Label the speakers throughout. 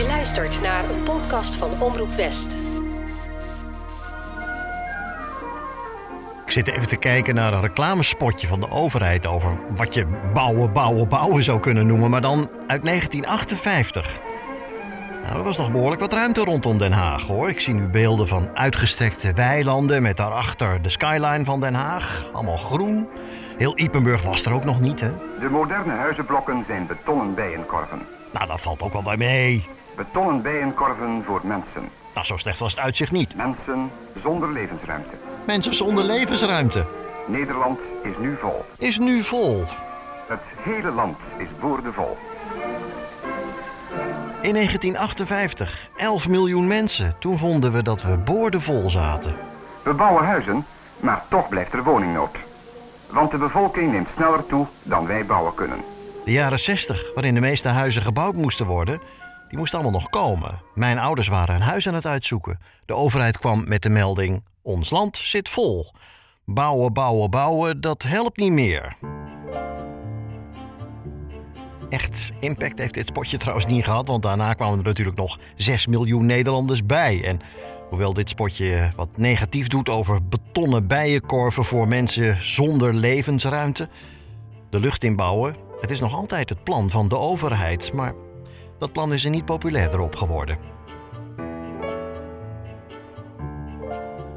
Speaker 1: Je luistert naar een podcast van Omroep West.
Speaker 2: Ik zit even te kijken naar een reclamespotje van de overheid over wat je bouwen, bouwen, bouwen zou kunnen noemen, maar dan uit 1958. Nou, er was nog behoorlijk wat ruimte rondom Den Haag hoor. Ik zie nu beelden van uitgestrekte weilanden met daarachter de skyline van Den Haag. Allemaal groen. Heel Ipenburg was er ook nog niet, hè?
Speaker 3: De moderne huizenblokken zijn betonnen bijenkorven.
Speaker 2: Nou, dat valt ook wel bij mee.
Speaker 3: Betonnen bijenkorven voor mensen.
Speaker 2: Nou, zo slecht was het uitzicht niet.
Speaker 3: Mensen zonder levensruimte.
Speaker 2: Mensen zonder levensruimte.
Speaker 3: Nederland is nu vol.
Speaker 2: Is nu vol.
Speaker 3: Het hele land is boordevol.
Speaker 2: In 1958, 11 miljoen mensen. Toen vonden we dat we boordevol zaten.
Speaker 3: We bouwen huizen, maar toch blijft er woningnood. Want de bevolking neemt sneller toe dan wij bouwen kunnen.
Speaker 2: De jaren 60, waarin de meeste huizen gebouwd moesten worden, die moesten allemaal nog komen. Mijn ouders waren een huis aan het uitzoeken. De overheid kwam met de melding: ons land zit vol. Bouwen, bouwen, bouwen, dat helpt niet meer. Echt impact heeft dit spotje trouwens niet gehad, want daarna kwamen er natuurlijk nog 6 miljoen Nederlanders bij. En hoewel dit spotje wat negatief doet over betonnen bijenkorven voor mensen zonder levensruimte, de lucht inbouwen, het is nog altijd het plan van de overheid, maar dat plan is er niet populairder op geworden.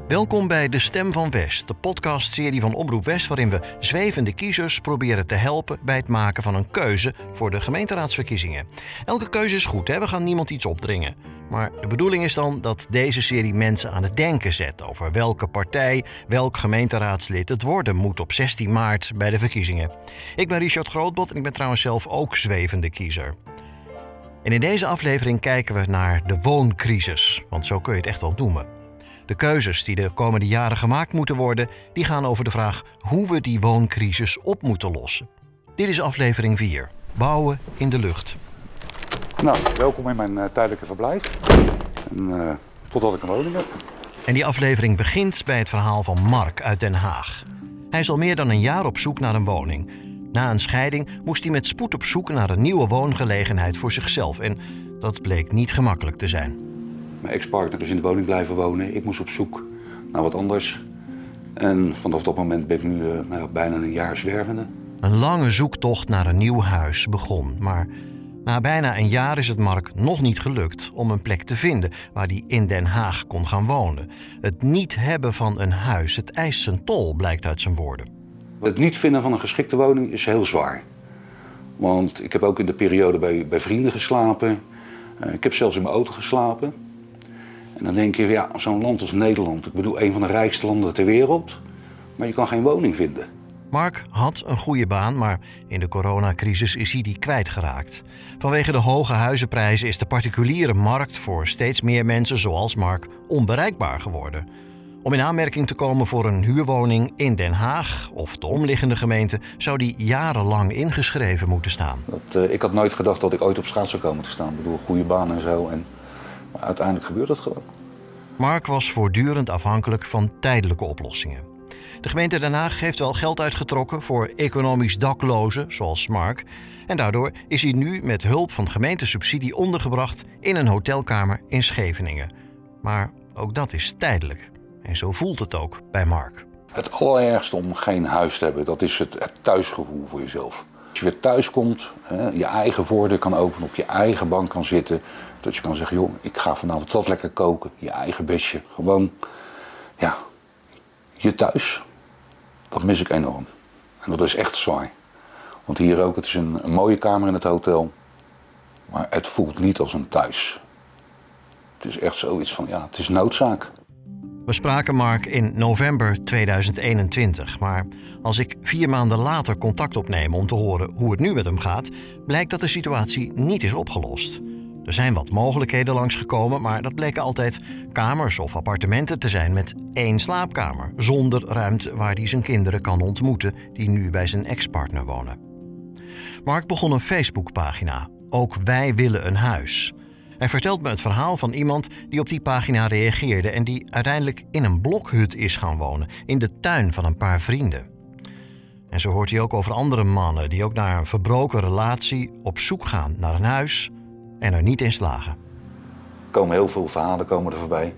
Speaker 2: Welkom bij De Stem van West, de podcastserie van Omroep West, waarin we zwevende kiezers proberen te helpen bij het maken van een keuze voor de gemeenteraadsverkiezingen. Elke keuze is goed, hè? we gaan niemand iets opdringen. Maar de bedoeling is dan dat deze serie mensen aan het denken zet over welke partij, welk gemeenteraadslid het worden moet op 16 maart bij de verkiezingen. Ik ben Richard Grootbot en ik ben trouwens zelf ook zwevende kiezer. En in deze aflevering kijken we naar de wooncrisis, want zo kun je het echt wel noemen. De keuzes die de komende jaren gemaakt moeten worden, die gaan over de vraag hoe we die wooncrisis op moeten lossen. Dit is aflevering 4. Bouwen in de lucht.
Speaker 4: Nou, welkom in mijn uh, tijdelijke verblijf. En, uh, totdat ik een woning heb.
Speaker 2: En die aflevering begint bij het verhaal van Mark uit Den Haag. Hij is al meer dan een jaar op zoek naar een woning. Na een scheiding moest hij met spoed op zoek naar een nieuwe woongelegenheid voor zichzelf. En dat bleek niet gemakkelijk te zijn.
Speaker 4: Mijn ex-partner is in de woning blijven wonen. Ik moest op zoek naar wat anders. En vanaf dat moment ben ik nu uh, nou, bijna een jaar zwervende.
Speaker 2: Een lange zoektocht naar een nieuw huis begon. Maar na bijna een jaar is het Mark nog niet gelukt om een plek te vinden waar hij in Den Haag kon gaan wonen. Het niet hebben van een huis, het eist zijn tol, blijkt uit zijn woorden.
Speaker 4: Het niet vinden van een geschikte woning is heel zwaar. Want ik heb ook in de periode bij, bij vrienden geslapen. Uh, ik heb zelfs in mijn auto geslapen. En dan denk je, ja, zo'n land als Nederland, ik bedoel, een van de rijkste landen ter wereld, maar je kan geen woning vinden.
Speaker 2: Mark had een goede baan, maar in de coronacrisis is hij die kwijtgeraakt. Vanwege de hoge huizenprijzen is de particuliere markt voor steeds meer mensen zoals Mark onbereikbaar geworden. Om in aanmerking te komen voor een huurwoning in Den Haag of de omliggende gemeente zou die jarenlang ingeschreven moeten staan.
Speaker 4: Dat, uh, ik had nooit gedacht dat ik ooit op straat zou komen te staan. Ik bedoel, goede baan en zo. En maar uiteindelijk gebeurt dat gewoon.
Speaker 2: Mark was voortdurend afhankelijk van tijdelijke oplossingen. De gemeente Den Haag heeft wel geld uitgetrokken voor economisch daklozen, zoals Mark. En daardoor is hij nu met hulp van gemeentesubsidie ondergebracht in een hotelkamer in Scheveningen. Maar ook dat is tijdelijk. En zo voelt het ook bij Mark.
Speaker 4: Het allerergste om geen huis te hebben, dat is het, het thuisgevoel voor jezelf. Als je weer thuis komt, hè, je eigen voordeur kan openen, op je eigen bank kan zitten. Dat je kan zeggen, joh, ik ga vanavond dat lekker koken. Je eigen bestje. Gewoon, ja, je thuis. Dat mis ik enorm. En dat is echt zwaar. Want hier ook, het is een, een mooie kamer in het hotel. Maar het voelt niet als een thuis. Het is echt zoiets van, ja, het is noodzaak.
Speaker 2: We spraken Mark in november 2021, maar als ik vier maanden later contact opneem om te horen hoe het nu met hem gaat, blijkt dat de situatie niet is opgelost. Er zijn wat mogelijkheden langsgekomen, maar dat bleken altijd kamers of appartementen te zijn met één slaapkamer, zonder ruimte waar hij zijn kinderen kan ontmoeten die nu bij zijn ex-partner wonen. Mark begon een Facebookpagina, Ook wij willen een huis. Hij vertelt me het verhaal van iemand die op die pagina reageerde en die uiteindelijk in een blokhut is gaan wonen, in de tuin van een paar vrienden. En zo hoort hij ook over andere mannen die ook naar een verbroken relatie op zoek gaan naar een huis en er niet in slagen.
Speaker 4: komen heel veel verhalen komen er voorbij.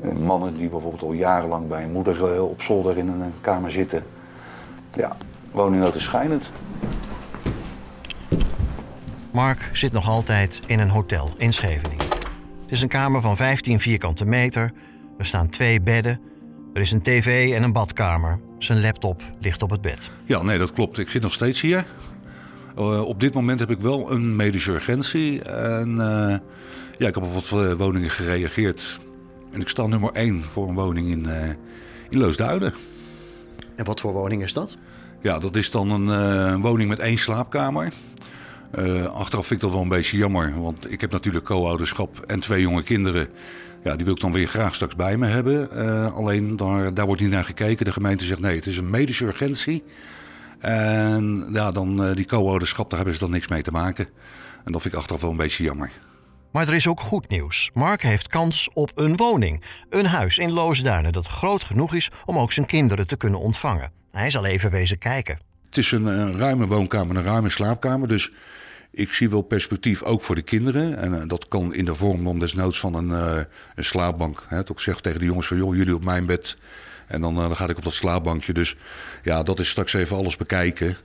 Speaker 4: Eh, mannen die bijvoorbeeld al jarenlang bij een moeder eh, op zolder in een kamer zitten. Ja, woningnood is schijnend.
Speaker 2: Mark zit nog altijd in een hotel in Scheveningen. Het is een kamer van 15 vierkante meter. Er staan twee bedden. Er is een tv en een badkamer. Zijn laptop ligt op het bed.
Speaker 4: Ja, nee, dat klopt. Ik zit nog steeds hier. Uh, op dit moment heb ik wel een medische urgentie. En uh, ja, ik heb op wat uh, woningen gereageerd. En ik sta nummer 1 voor een woning in, in Loosduinen.
Speaker 2: En wat voor woning is dat?
Speaker 4: Ja, dat is dan een woning met één slaapkamer. Achteraf vind ik dat wel een beetje jammer. Want ik heb natuurlijk co-ouderschap en twee jonge kinderen. Ja, die wil ik dan weer graag straks bij me hebben. alleen daar, daar wordt niet naar gekeken. De gemeente zegt nee, het is een medische urgentie. En ja, dan uh, die co-ouderschap, daar hebben ze dan niks mee te maken. En dat vind ik achteraf wel een beetje jammer.
Speaker 2: Maar er is ook goed nieuws. Mark heeft kans op een woning. Een huis in Loosduinen dat groot genoeg is om ook zijn kinderen te kunnen ontvangen. Hij zal even wezen kijken.
Speaker 4: Het is een, een ruime woonkamer, een ruime slaapkamer. Dus ik zie wel perspectief ook voor de kinderen. En uh, dat kan in de vorm dan desnoods van een, uh, een slaapbank. Hè, dat ik zeg tegen de jongens van, joh, jullie op mijn bed en dan, uh, dan ga ik op dat slaapbankje. Dus ja, dat is straks even alles bekijken.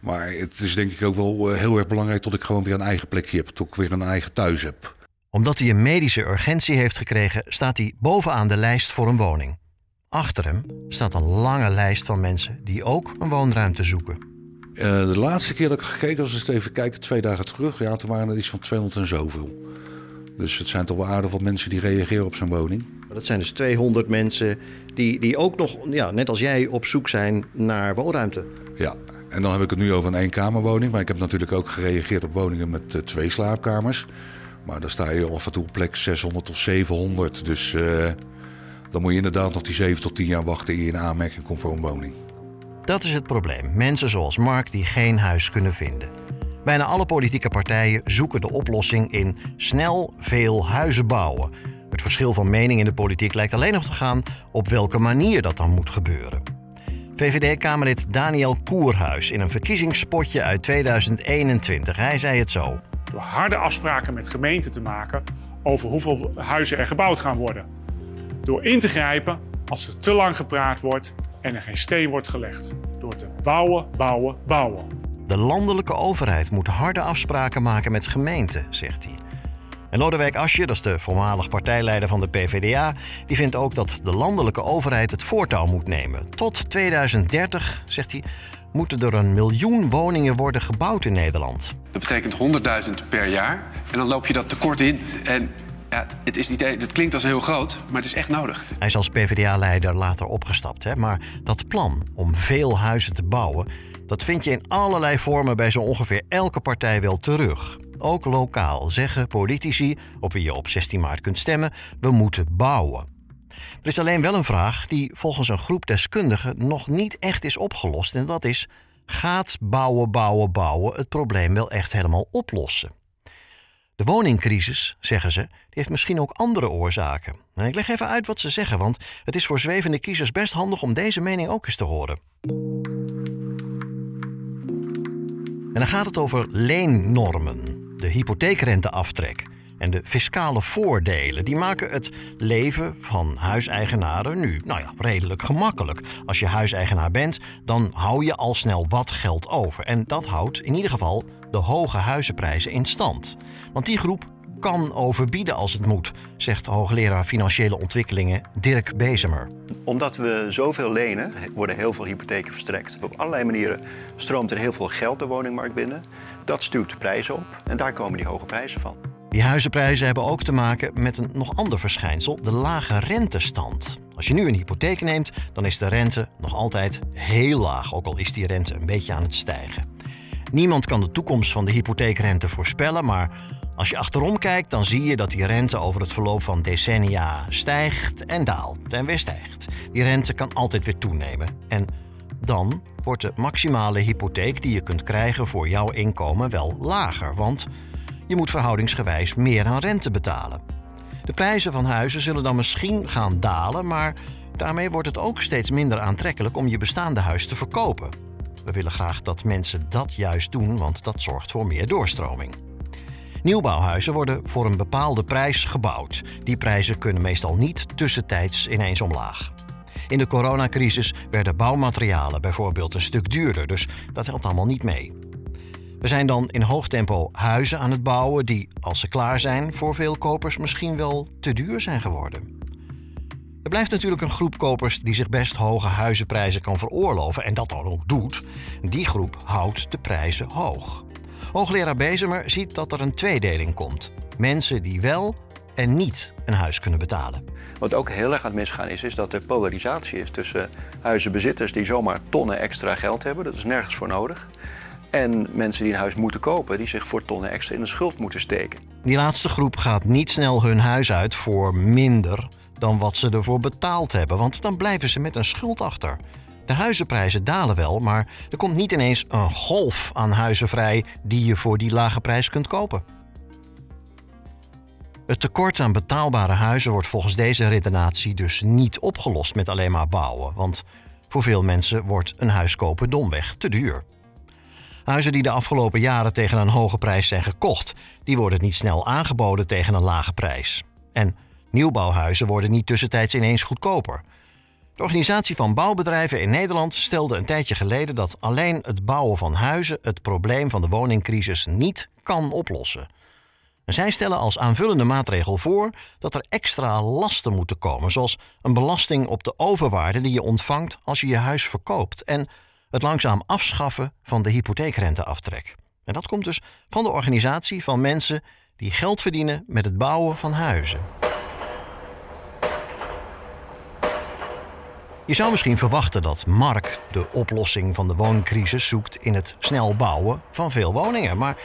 Speaker 4: Maar het is denk ik ook wel heel erg belangrijk dat ik gewoon weer een eigen plekje heb. Dat ik weer een eigen thuis heb.
Speaker 2: Omdat hij een medische urgentie heeft gekregen, staat hij bovenaan de lijst voor een woning. Achter hem staat een lange lijst van mensen die ook een woonruimte zoeken.
Speaker 4: Uh, de laatste keer dat ik gekeken was, eens even kijken, twee dagen terug. Ja, toen waren er iets van 200 en zoveel. Dus het zijn toch wel aardig wat mensen die reageren op zo'n woning.
Speaker 2: Dat zijn dus 200 mensen die, die ook nog, ja, net als jij, op zoek zijn naar woonruimte.
Speaker 4: Ja, en dan heb ik het nu over een eenkamerwoning. Maar ik heb natuurlijk ook gereageerd op woningen met uh, twee slaapkamers. Maar dan sta je af en toe op plek 600 of 700. Dus uh, dan moet je inderdaad nog die 7 tot 10 jaar wachten eer je in aanmerking komt voor een woning.
Speaker 2: Dat is het probleem. Mensen zoals Mark die geen huis kunnen vinden. Bijna alle politieke partijen zoeken de oplossing in snel veel huizen bouwen. Het verschil van mening in de politiek lijkt alleen nog te gaan op welke manier dat dan moet gebeuren. VVD-Kamerlid Daniel Koerhuis in een verkiezingspotje uit 2021. Hij zei het zo.
Speaker 5: Door harde afspraken met gemeenten te maken over hoeveel huizen er gebouwd gaan worden. Door in te grijpen als er te lang gepraat wordt en er geen steen wordt gelegd. Door te bouwen, bouwen, bouwen.
Speaker 2: De landelijke overheid moet harde afspraken maken met gemeenten, zegt hij. En Lodewijk Asje, dat is de voormalig partijleider van de PvdA, die vindt ook dat de landelijke overheid het voortouw moet nemen. Tot 2030, zegt hij, moeten er een miljoen woningen worden gebouwd in Nederland.
Speaker 6: Dat betekent 100.000 per jaar. En dan loop je dat tekort in. En ja, het, is niet, het klinkt als heel groot, maar het is echt nodig.
Speaker 2: Hij is als PvdA-leider later opgestapt. Hè? Maar dat plan om veel huizen te bouwen, dat vind je in allerlei vormen bij zo ongeveer elke partij wel terug. Ook lokaal zeggen politici, op wie je op 16 maart kunt stemmen, we moeten bouwen. Er is alleen wel een vraag die volgens een groep deskundigen nog niet echt is opgelost. En dat is: gaat bouwen, bouwen, bouwen het probleem wel echt helemaal oplossen? De woningcrisis, zeggen ze, die heeft misschien ook andere oorzaken. En ik leg even uit wat ze zeggen, want het is voor zwevende kiezers best handig om deze mening ook eens te horen. En dan gaat het over leennormen de hypotheekrenteaftrek en de fiscale voordelen. Die maken het leven van huiseigenaren nu nou ja, redelijk gemakkelijk. Als je huiseigenaar bent, dan hou je al snel wat geld over. En dat houdt in ieder geval de hoge huizenprijzen in stand. Want die groep kan overbieden als het moet, zegt hoogleraar financiële ontwikkelingen Dirk Bezemer.
Speaker 7: Omdat we zoveel lenen, worden heel veel hypotheken verstrekt. Op allerlei manieren stroomt er heel veel geld de woningmarkt binnen. Dat stuurt de prijzen op en daar komen die hoge prijzen van.
Speaker 2: Die huizenprijzen hebben ook te maken met een nog ander verschijnsel, de lage rentestand. Als je nu een hypotheek neemt, dan is de rente nog altijd heel laag, ook al is die rente een beetje aan het stijgen. Niemand kan de toekomst van de hypotheekrente voorspellen, maar als je achterom kijkt, dan zie je dat die rente over het verloop van decennia stijgt en daalt en weer stijgt. Die rente kan altijd weer toenemen. En dan wordt de maximale hypotheek die je kunt krijgen voor jouw inkomen wel lager, want je moet verhoudingsgewijs meer aan rente betalen. De prijzen van huizen zullen dan misschien gaan dalen, maar daarmee wordt het ook steeds minder aantrekkelijk om je bestaande huis te verkopen. We willen graag dat mensen dat juist doen, want dat zorgt voor meer doorstroming. Nieuwbouwhuizen worden voor een bepaalde prijs gebouwd. Die prijzen kunnen meestal niet tussentijds ineens omlaag. In de coronacrisis werden bouwmaterialen bijvoorbeeld een stuk duurder, dus dat helpt allemaal niet mee. We zijn dan in hoog tempo huizen aan het bouwen die, als ze klaar zijn, voor veel kopers misschien wel te duur zijn geworden. Er blijft natuurlijk een groep kopers die zich best hoge huizenprijzen kan veroorloven en dat dan ook doet. Die groep houdt de prijzen hoog. Hoogleraar Bezemer ziet dat er een tweedeling komt. Mensen die wel en niet een huis kunnen betalen.
Speaker 7: Wat ook heel erg aan het misgaan is, is dat er polarisatie is tussen huizenbezitters die zomaar tonnen extra geld hebben. Dat is nergens voor nodig. En mensen die een huis moeten kopen, die zich voor tonnen extra in de schuld moeten steken.
Speaker 2: Die laatste groep gaat niet snel hun huis uit voor minder dan wat ze ervoor betaald hebben, want dan blijven ze met een schuld achter. De huizenprijzen dalen wel, maar er komt niet ineens een golf aan huizen vrij die je voor die lage prijs kunt kopen. Het tekort aan betaalbare huizen wordt volgens deze redenatie dus niet opgelost met alleen maar bouwen, want voor veel mensen wordt een huis kopen domweg te duur. Huizen die de afgelopen jaren tegen een hoge prijs zijn gekocht, die worden niet snel aangeboden tegen een lage prijs. En nieuwbouwhuizen worden niet tussentijds ineens goedkoper. De organisatie van bouwbedrijven in Nederland stelde een tijdje geleden dat alleen het bouwen van huizen het probleem van de woningcrisis niet kan oplossen. En zij stellen als aanvullende maatregel voor dat er extra lasten moeten komen, zoals een belasting op de overwaarde die je ontvangt als je je huis verkoopt en het langzaam afschaffen van de hypotheekrenteaftrek. En dat komt dus van de organisatie van mensen die geld verdienen met het bouwen van huizen. Je zou misschien verwachten dat Mark de oplossing van de wooncrisis zoekt in het snel bouwen van veel woningen, maar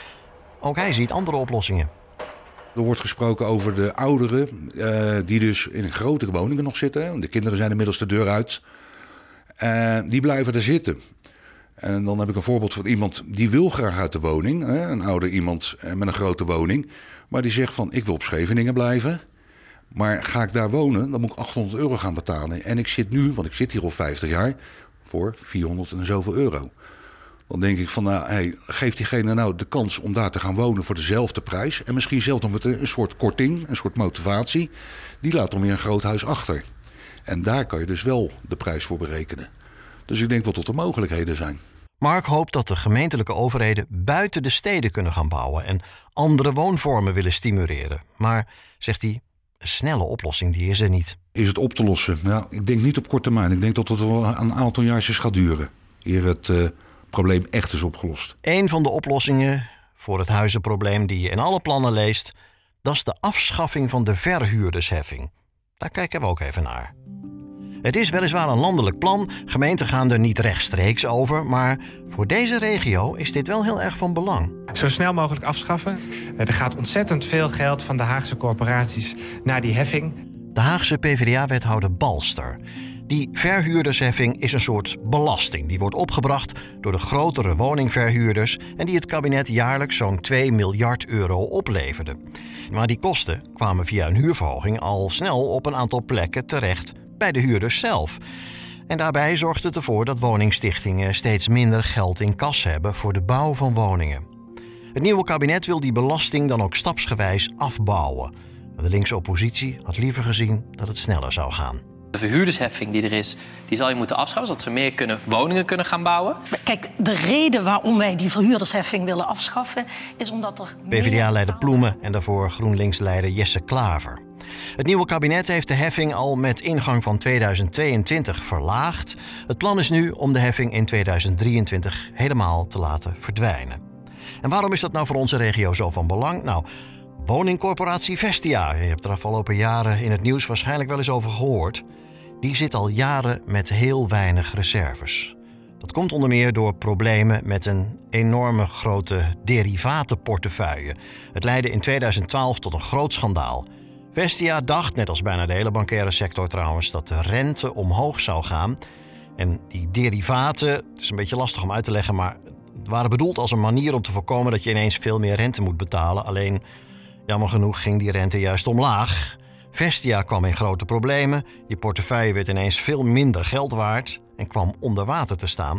Speaker 2: ook hij ziet andere oplossingen.
Speaker 4: Er wordt gesproken over de ouderen uh, die dus in grotere woningen nog zitten. De kinderen zijn inmiddels de deur uit. Uh, die blijven er zitten. En dan heb ik een voorbeeld van iemand die wil graag uit de woning. Hè? Een ouder iemand eh, met een grote woning. Maar die zegt van ik wil op Scheveningen blijven. Maar ga ik daar wonen, dan moet ik 800 euro gaan betalen. En ik zit nu, want ik zit hier al 50 jaar, voor 400 en zoveel euro. Dan denk ik van, nou, hey, geef diegene nou de kans om daar te gaan wonen voor dezelfde prijs. En misschien zelfs nog met een soort korting, een soort motivatie. Die laat dan weer een groot huis achter. En daar kan je dus wel de prijs voor berekenen. Dus ik denk wel tot er mogelijkheden zijn.
Speaker 2: Mark hoopt dat de gemeentelijke overheden buiten de steden kunnen gaan bouwen en andere woonvormen willen stimuleren. Maar, zegt hij, een snelle oplossing die is er niet.
Speaker 4: Is het op te lossen? Ja, ik denk niet op korte termijn. Ik denk dat het wel een aantal jaartjes gaat duren. Eer het uh, probleem echt is opgelost.
Speaker 2: Een van de oplossingen voor het huizenprobleem die je in alle plannen leest, dat is de afschaffing van de verhuurdersheffing. Daar kijken we ook even naar. Het is weliswaar een landelijk plan, gemeenten gaan er niet rechtstreeks over, maar voor deze regio is dit wel heel erg van belang.
Speaker 8: Zo snel mogelijk afschaffen. Er gaat ontzettend veel geld van de Haagse corporaties naar die heffing.
Speaker 2: De Haagse PvdA-wethouder Balster. Die verhuurdersheffing is een soort belasting. Die wordt opgebracht door de grotere woningverhuurders en die het kabinet jaarlijks zo'n 2 miljard euro opleverde. Maar die kosten kwamen via een huurverhoging al snel op een aantal plekken terecht bij de huurders zelf. En daarbij zorgt het ervoor dat woningstichtingen steeds minder geld in kas hebben voor de bouw van woningen. Het nieuwe kabinet wil die belasting dan ook stapsgewijs afbouwen. De linkse oppositie had liever gezien dat het sneller zou gaan.
Speaker 9: De verhuurdersheffing die er is, die zal je moeten afschaffen... zodat ze meer kunnen, woningen kunnen gaan bouwen.
Speaker 10: Kijk, de reden waarom wij die verhuurdersheffing willen afschaffen... is omdat er...
Speaker 2: PvdA-leider Ploemen en daarvoor GroenLinks-leider Jesse Klaver. Het nieuwe kabinet heeft de heffing al met ingang van 2022 verlaagd. Het plan is nu om de heffing in 2023 helemaal te laten verdwijnen. En waarom is dat nou voor onze regio zo van belang? Nou, woningcorporatie Vestia, je hebt er afgelopen jaren in het nieuws waarschijnlijk wel eens over gehoord, die zit al jaren met heel weinig reserves. Dat komt onder meer door problemen met een enorme grote derivatenportefeuille. Het leidde in 2012 tot een groot schandaal. Vestia dacht, net als bijna de hele bankaire sector trouwens, dat de rente omhoog zou gaan. En die derivaten, het is een beetje lastig om uit te leggen, maar waren bedoeld als een manier om te voorkomen dat je ineens veel meer rente moet betalen. Alleen, jammer genoeg, ging die rente juist omlaag. Vestia kwam in grote problemen. Je portefeuille werd ineens veel minder geld waard en kwam onder water te staan.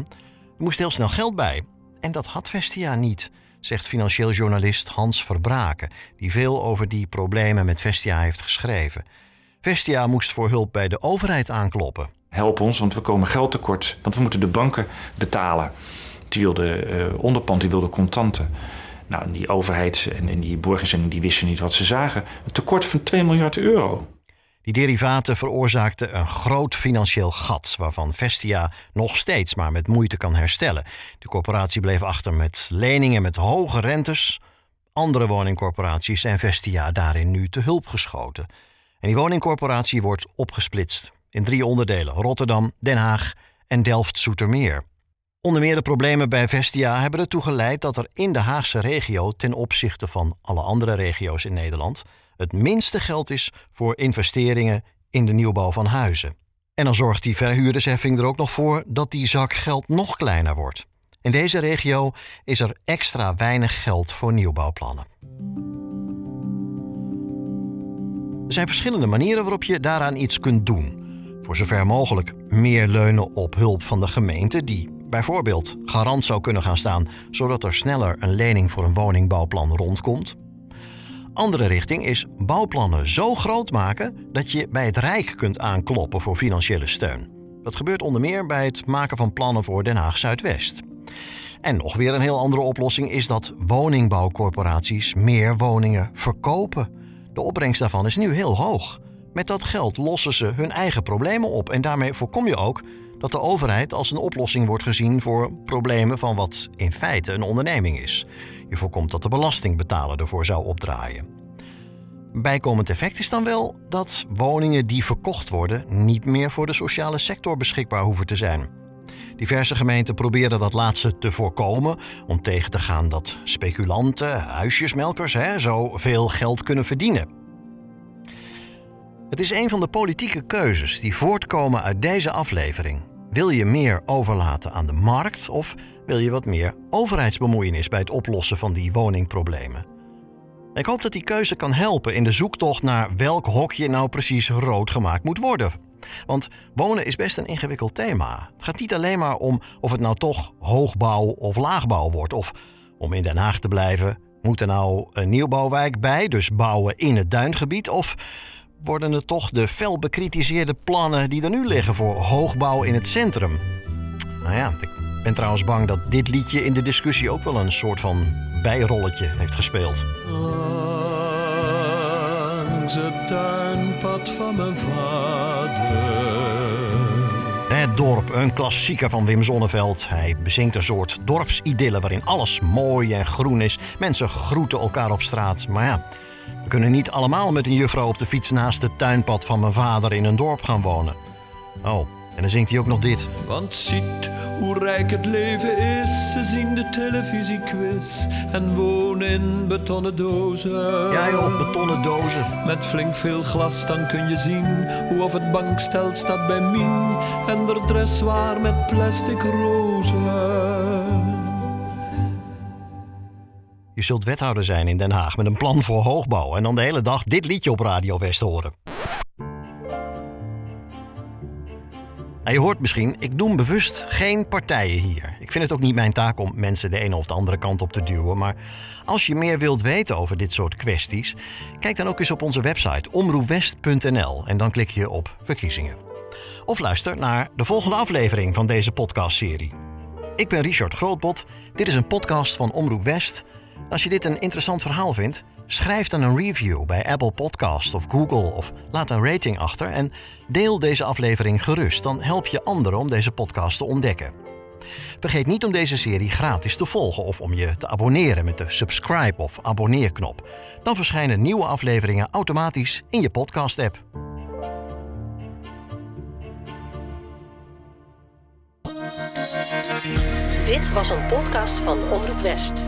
Speaker 2: Er moest heel snel geld bij. En dat had Vestia niet. zegt financieel journalist Hans Verbraken, die veel over die problemen met Vestia heeft geschreven. Vestia moest voor hulp bij de overheid aankloppen.
Speaker 11: Help ons, want we komen geld tekort, want we moeten de banken betalen. Die wilden uh, onderpand, die wilden contanten. Nou, die overheid en, die borgers die wisten niet wat ze zagen. Een tekort van 2 miljard euro.
Speaker 2: Die derivaten veroorzaakten een groot financieel gat, waarvan Vestia nog steeds maar met moeite kan herstellen. De corporatie bleef achter met leningen met hoge rentes. Andere woningcorporaties zijn Vestia daarin nu te hulp geschoten. En die woningcorporatie wordt opgesplitst in drie onderdelen: Rotterdam, Den Haag en Delft-Soetermeer. Onder meer de problemen bij Vestia hebben ertoe geleid dat er in de Haagse regio ten opzichte van alle andere regio's in Nederland het minste geld is voor investeringen in de nieuwbouw van huizen. En dan zorgt die verhuurdersheffing er ook nog voor dat die zak geld nog kleiner wordt. In deze regio is er extra weinig geld voor nieuwbouwplannen. Er zijn verschillende manieren waarop je daaraan iets kunt doen. Voor zover mogelijk meer leunen op hulp van de gemeente, die bijvoorbeeld garant zou kunnen gaan staan, zodat er sneller een lening voor een woningbouwplan rondkomt. Andere richting is bouwplannen zo groot maken dat je bij het Rijk kunt aankloppen voor financiële steun. Dat gebeurt onder meer bij het maken van plannen voor Den Haag Zuidwest. En nog weer een heel andere oplossing is dat woningbouwcorporaties meer woningen verkopen. De opbrengst daarvan is nu heel hoog. Met dat geld lossen ze hun eigen problemen op en daarmee voorkom je ook dat de overheid als een oplossing wordt gezien voor problemen van wat in feite een onderneming is. Je voorkomt dat de belastingbetaler ervoor zou opdraaien. Bijkomend effect is dan wel dat woningen die verkocht worden niet meer voor de sociale sector beschikbaar hoeven te zijn. Diverse gemeenten proberen dat laatste te voorkomen om tegen te gaan dat speculanten, huisjesmelkers, hè, zo veel geld kunnen verdienen. Het is een van de politieke keuzes die voortkomen uit deze aflevering. Wil je meer overlaten aan de markt of wil je wat meer overheidsbemoeienis bij het oplossen van die woningproblemen? Ik hoop dat die keuze kan helpen in de zoektocht naar welk hokje nou precies rood gemaakt moet worden. Want wonen is best een ingewikkeld thema. Het gaat niet alleen maar om of het nou toch hoogbouw of laagbouw wordt. Of om in Den Haag te blijven, moet er nou een nieuwbouwwijk bij, dus bouwen in het duingebied? Of worden het toch de fel bekritiseerde plannen die er nu liggen voor hoogbouw in het centrum? Nou ja, ik ben trouwens bang dat dit liedje in de discussie ook wel een soort van bijrolletje heeft gespeeld. Langs het tuinpad van mijn vader. Het dorp, een klassieker van Wim Zonneveld. Hij bezingt een soort dorpsidylle waarin alles mooi en groen is. Mensen groeten elkaar op straat. Maar ja, kunnen niet allemaal met een juffrouw op de fiets naast het tuinpad van mijn vader in een dorp gaan wonen. Oh, en dan zingt hij ook nog dit.
Speaker 12: Want ziet hoe rijk het leven is. Ze zien de televisiequiz en wonen in betonnen dozen.
Speaker 2: Ja joh, betonnen dozen.
Speaker 12: Met flink veel glas dan kun je zien hoe of het bankstel staat bij Mien. En er dressoir met plastic rozen.
Speaker 2: Je zult wethouder zijn in Den Haag met een plan voor hoogbouw en dan de hele dag dit liedje op Radio West horen. En je hoort misschien, ik noem bewust geen partijen hier. Ik vind het ook niet mijn taak om mensen de ene of de andere kant op te duwen. Maar als je meer wilt weten over dit soort kwesties, kijk dan ook eens op onze website omroepwest.nl en dan klik je op verkiezingen. Of luister naar de volgende aflevering van deze podcastserie. Ik ben Richard Grootbot. Dit is een podcast van Omroep West. Als je dit een interessant verhaal vindt, schrijf dan een review bij Apple Podcast of Google of laat een rating achter en deel deze aflevering gerust. Dan help je anderen om deze podcast te ontdekken. Vergeet niet om deze serie gratis te volgen of om je te abonneren met de subscribe of abonneerknop. Dan verschijnen nieuwe afleveringen automatisch in je podcast-app.
Speaker 1: Dit was een podcast van Omroep West.